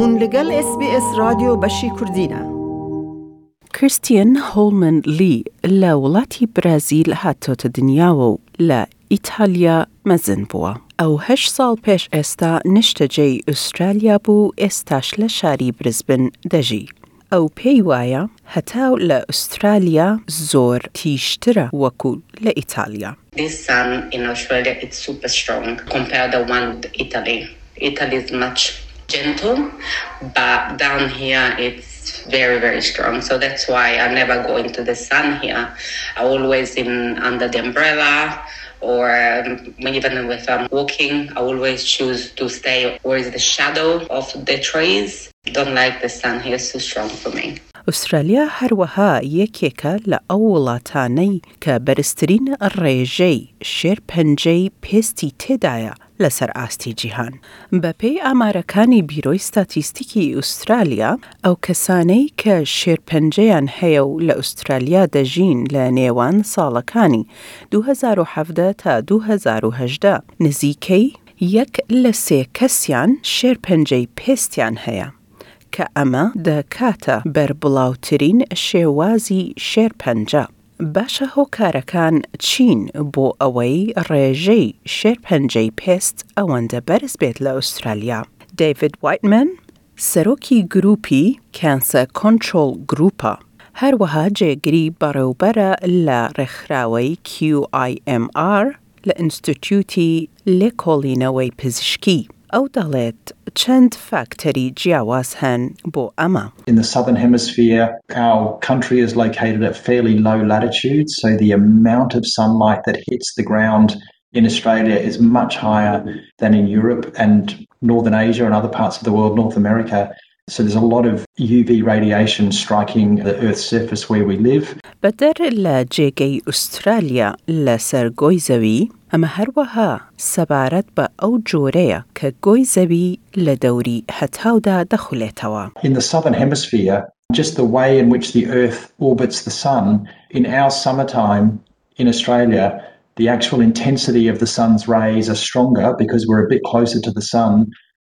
هون لەگەڵ SسBS رادیۆ بەشی کوردینە. کریستیان هۆڵمن لی لە وڵاتی برازیل هاتۆتە دنیاوە و لە ئیتالیا مەزن بووە. ئەو هەش ساڵ پێش ئێستا نیشتەجێی ئوسترالیا بوو ئێستاش لە شاری برزبن دەژی. ئەو پێی وایە هەتاو لە ئوسترالیا زۆر تیشترە وەکو لە ئیتالیا. This sun in Australia it's super strong compared to the one with Italy. Italy is much gentle, but down here it's very very strong. So that's why I never go into the sun here. I always in under the umbrella or um, even if I'm walking, I always choose to stay where is the shadow of the trees. Don't like the sun here; it's too strong for me. ئوسترالیا هەروەها یەکێکە لە ئەو وڵاتانەی کە بەرزترین ڕێژەی شێر پەنجەی پێستی تێدایە لەسەر ئاستی جیهان. بەپێی ئامارەکانی بیرۆی ستاتیستیکی ئوسترالیا ئەو کەسانەی کە شێرپەنجەیان هەیە و لە ئوسترالیا دەژین لە نێوان ساڵەکانی 2017 تا 2010 نزیکەی یەک لە سێ کەسیان شێرپەنجەی پێستیان هەیە. کە ئەمە دەکاتە بەربڵاوترین شێوازی شێرپەنجە. باشە هۆکارەکان چین بۆ ئەوەی ڕێژەی شێرپەنجەی پێست ئەوەندە بەرز بێت لە ئوسترالیا. دیڤید وایتمن سەرۆکی گروپی کانسە کۆنتترۆل گروپە. هەروەها جێگری بەڕێوبەرە لە ڕێکخراوەی QIMR لە ئینستیتوتی لێکۆڵینەوەی پزیشکی. ئەو دەڵێت چەند فاکتەری جیاواز هەن بۆ ئەمە. In the southern hemisphere, our country is located at fairly low latitudes, so the amount of sunlight that hits the ground in Australia is much higher than in Europe and Northern Asia and other parts of the world, North America. So there's a lot of UV radiation striking the Earth's surface where we live. بەدەر لە جێگەی ئوسترالیا لەسەر گۆی زەوی ئەمە هەروەها سەبارەت بە ئەو جۆرەیە کە گۆی زەوی لە دەوری هەتاودا دەخولێتەوە. In the southern hemisphere, just the way in which the Earth orbits the sun, in our summertime in Australia, the actual intensity of the sun's rays are stronger because we're a bit closer to the sun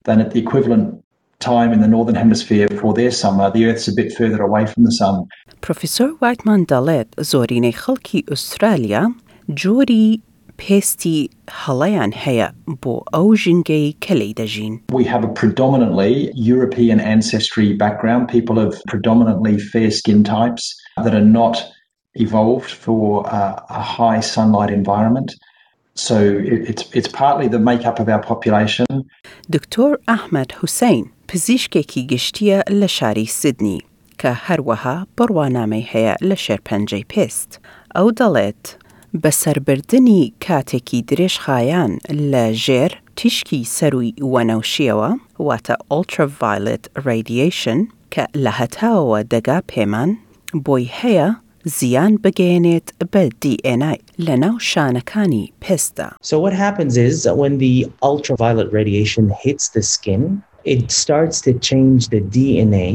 than at the equivalent time in the northern hemisphere for their summer. The Earth's a bit further away from the sun. پروفیسۆر وایتمان دەڵێت زۆرینەی خەڵکی ئوسترالیا جۆری پێستی هەڵەیان هەیە بۆ ئەو ژنگەی کە لی دەژین. We have a predominantly European ancestry background, people of predominantly fair skin types that are not evolved for uh, a high sunlight environment. So it, it's, it's partly the makeup of our population. دکتۆر ئەحمد حوسین پزیشکێکی گشتیە لە شاری سیدنی کە هەروەها بڕوانامەی هەیە لە شێرپەنجەی پێست. ئەو دەڵێت بەسەربردننی کاتێکی درێژخایان لە ژێر تیشکی سەروی وەنەوشیەوە واتە ئۆلترڤایلت ڕادیشن کە لە هەتاوەوە دەگا پێمان بۆی هەیە زیان بگەێنێت بە DNA لە ناو شانەکانی پێستا. So what happens is that when the ultraviolet radiation hits the skin, it starts to change the DNA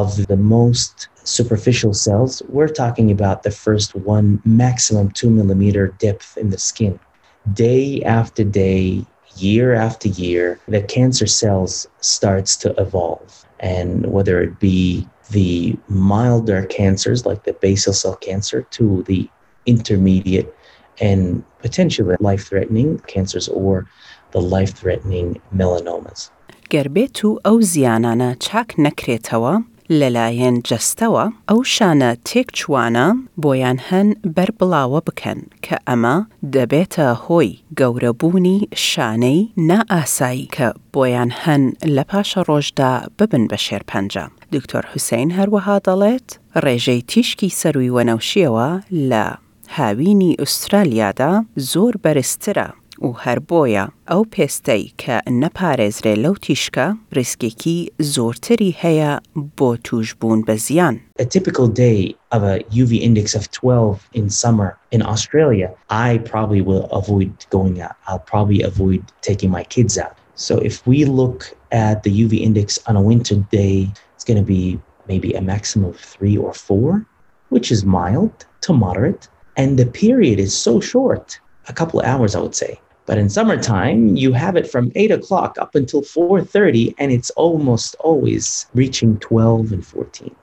of the most superficial cells. We're talking about the first one maximum two millimeter depth in the skin. Day after day, year after year, the cancer cells starts to evolve. And whether it be the milder cancers like the basal cell cancer to the intermediate and potentially life-threatening cancers or the life-threatening melanomas. گەربێت و ئەو زیانانە چاک نەکرێتەوە لەلایەن جەستەوە ئەو شانە تێک چوانە بۆیان هەن بەربڵاوە بکەن کە ئەمە دەبێتە هۆی گەورەبوونی شانەی نائاسایی کە بۆیان هەن لە پاشە ڕۆژدا ببن بە شێرپەنجە. دکتۆر حوسین هەروەها دەڵێت ڕێژەی تیشکی سەروی وەنەوشیەوە لە هاوینی ئوسترالیادا زۆر بەرزترە A typical day of a UV index of 12 in summer in Australia, I probably will avoid going out. I'll probably avoid taking my kids out. So if we look at the UV index on a winter day, it's going to be maybe a maximum of three or four, which is mild to moderate. And the period is so short, a couple of hours, I would say but in summertime you have it from 8 o'clock up until 4.30 and it's almost always reaching 12 and 14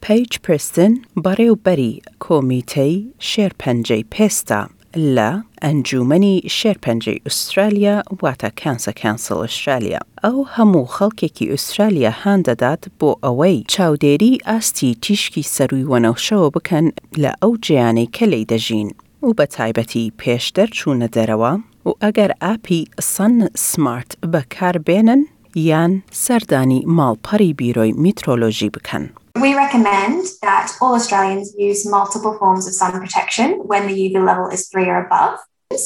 Paige Preston bareu beri komite sherpenje pesta la and jumani sherpenje australia wata council australia. او همو خلکی کی استرالیا هاند داد بو اوی چاو دیری استی تیشکی سروی و نوشو بکن لأو جیانی کلی دجین و بطایبتی پیش در چون دروا و ئەگەر ئاپی سن سمارت بەکاربێنن یان سەردانی ماڵپەڕی بیرۆی میترۆلۆژی بکەن. We recommend that all Australians use multiple forms of sun protection when the UV level is three or above.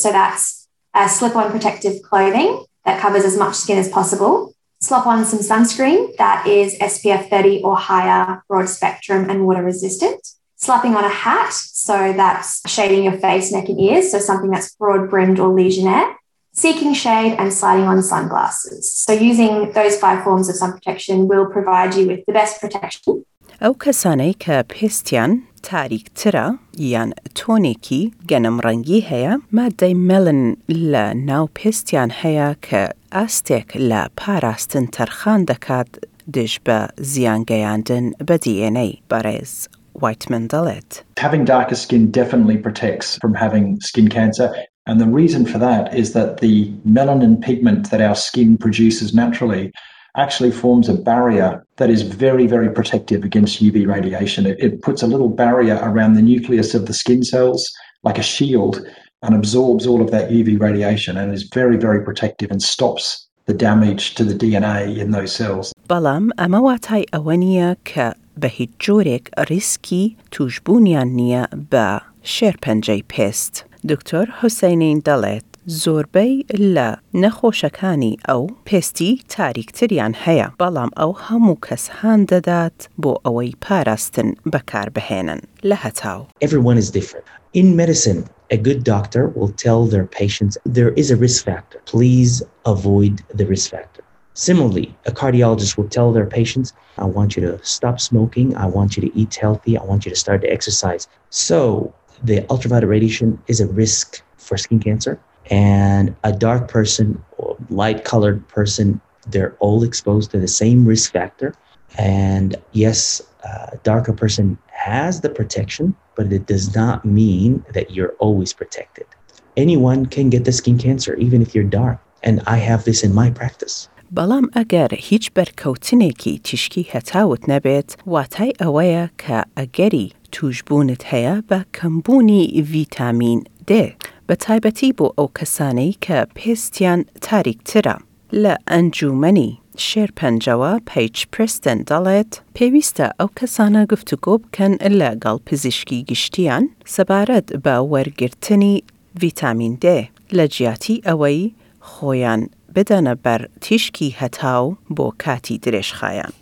So that's uh, slip on protective clothing that covers as much skin as possible, slop on some sunscreen that is SPF 30 or higher, broad spectrum, and water resistant. Slapping on a hat, so that's shading your face, neck, and ears, so something that's broad brimmed or legionnaire. Seeking shade and sliding on sunglasses. So, using those five forms of sun protection will provide you with the best protection ئەو کەسانەی کە پێستیان تاریکترە یان تۆنێکی گەنم ڕەنگی هەیە مادەی مەلن لە ناو پێستیان هەیە کە ئاستێک لە پاراستن تەرخان دەکات دش بە زیانگەیاندن بە دیێنەی بەڕێز Whiteman Dalit. Having darker skin definitely protects from having skin cancer. And the reason for that is that the melanin pigment that our skin produces naturally actually forms a barrier that is very, very protective against UV radiation. It, it, puts a little barrier around the nucleus of the skin cells, like a shield, and absorbs all of that UV radiation and is very, very protective and stops the damage to the DNA in those cells. بەڵام ئەمە واتای ئەوە نییە کە بە هیچ جۆرێک ریسکی توشببوونیان نییە بە شێرپەنجەی پێست. دکتۆر حوسینین دەڵێت زۆربەی لە نەخۆشەکانی ئەو پێستی تاریکتریان هەیە بەڵام ئەو هەموو کەس هاان دەدات بۆ ئەوەی پاراستن بەکاربهێنن لە هەتاو. Everyone is different. In medicine, a good doctor will tell their patients there is a risk factor. Please avoid the risk factor. Similarly, a cardiologist will tell their patients, I want you to stop smoking, I want you to eat healthy, I want you to start to exercise. So, the ultraviolet radiation is a risk for skin cancer. And a dark person or light colored person, they're all exposed to the same risk factor. And yes, a darker person has the protection, but it does not mean that you're always protected. Anyone can get the skin cancer, even if you're dark. And I have this in my practice. بەڵام ئەگەر هیچ بەرکەوتنێکی تیشکی هەتاوت نەبێت واتای ئەوەیە کە ئەگەری توشببوونت هەیە بە کەمبوونی ڤیتامین D. بە تایبەتی بۆ ئەو کەسانەی کە پێستیان تاریکترە. لە ئەنجومنی شێرپەنجەوە پیچ پرستن دەڵێت پێویستە ئەو کەسانە گفتوگۆ بکەن لەگەڵ پزیشکی گشتیان سەبارەت بە وەرگرتنی ڤیتامین D. لە جیاتی ئەوەی خۆیان بدەنە بەر تیشکی هەتاو بۆ کاتی درێژخایان.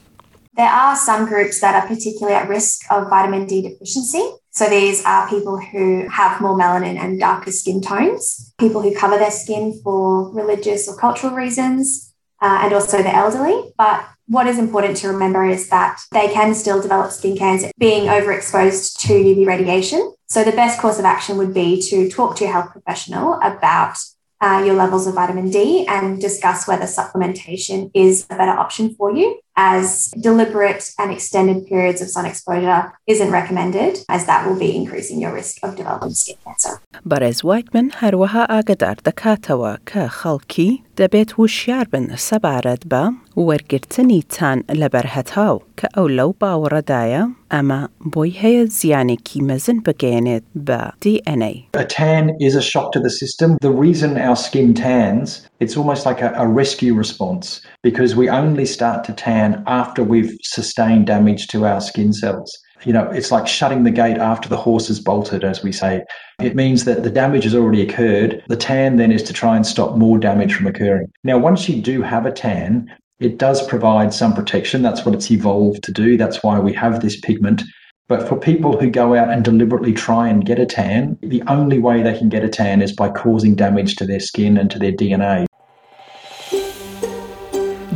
There are some groups that are particularly at risk of vitamin D deficiency. So these are people who have more melanin and darker skin tones, people who cover their skin for religious or cultural reasons, uh, and also the elderly. But what is important to remember is that they can still develop skin cancer being overexposed to UV radiation. So the best course of action would be to talk to your health professional about uh, your levels of vitamin D and discuss whether supplementation is a better option for you, as deliberate and extended periods of sun exposure isn't recommended, as that will be increasing your risk of developing skin cancer. بەڕێز وایتمن هەروەها ئاگدار دەکاتەوە کە خەڵکی دەبێت وشیار بن سەبارەت بە وەرگرتنی تان لە بەرهەتاو کە ئەو لەو باوەڕەدایە ئەمە بۆی هەیە زیانێکی مەزن بگەێنێت بە DNA. A tan is a shock to the system. The reason our skin tans, it's almost like a, a rescue response because we only start to tan after we've sustained damage to our skin cells. You know, it's like shutting the gate after the horse has bolted, as we say. It means that the damage has already occurred. The tan then is to try and stop more damage from occurring. Now, once you do have a tan, it does provide some protection. That's what it's evolved to do. That's why we have this pigment. But for people who go out and deliberately try and get a tan, the only way they can get a tan is by causing damage to their skin and to their DNA.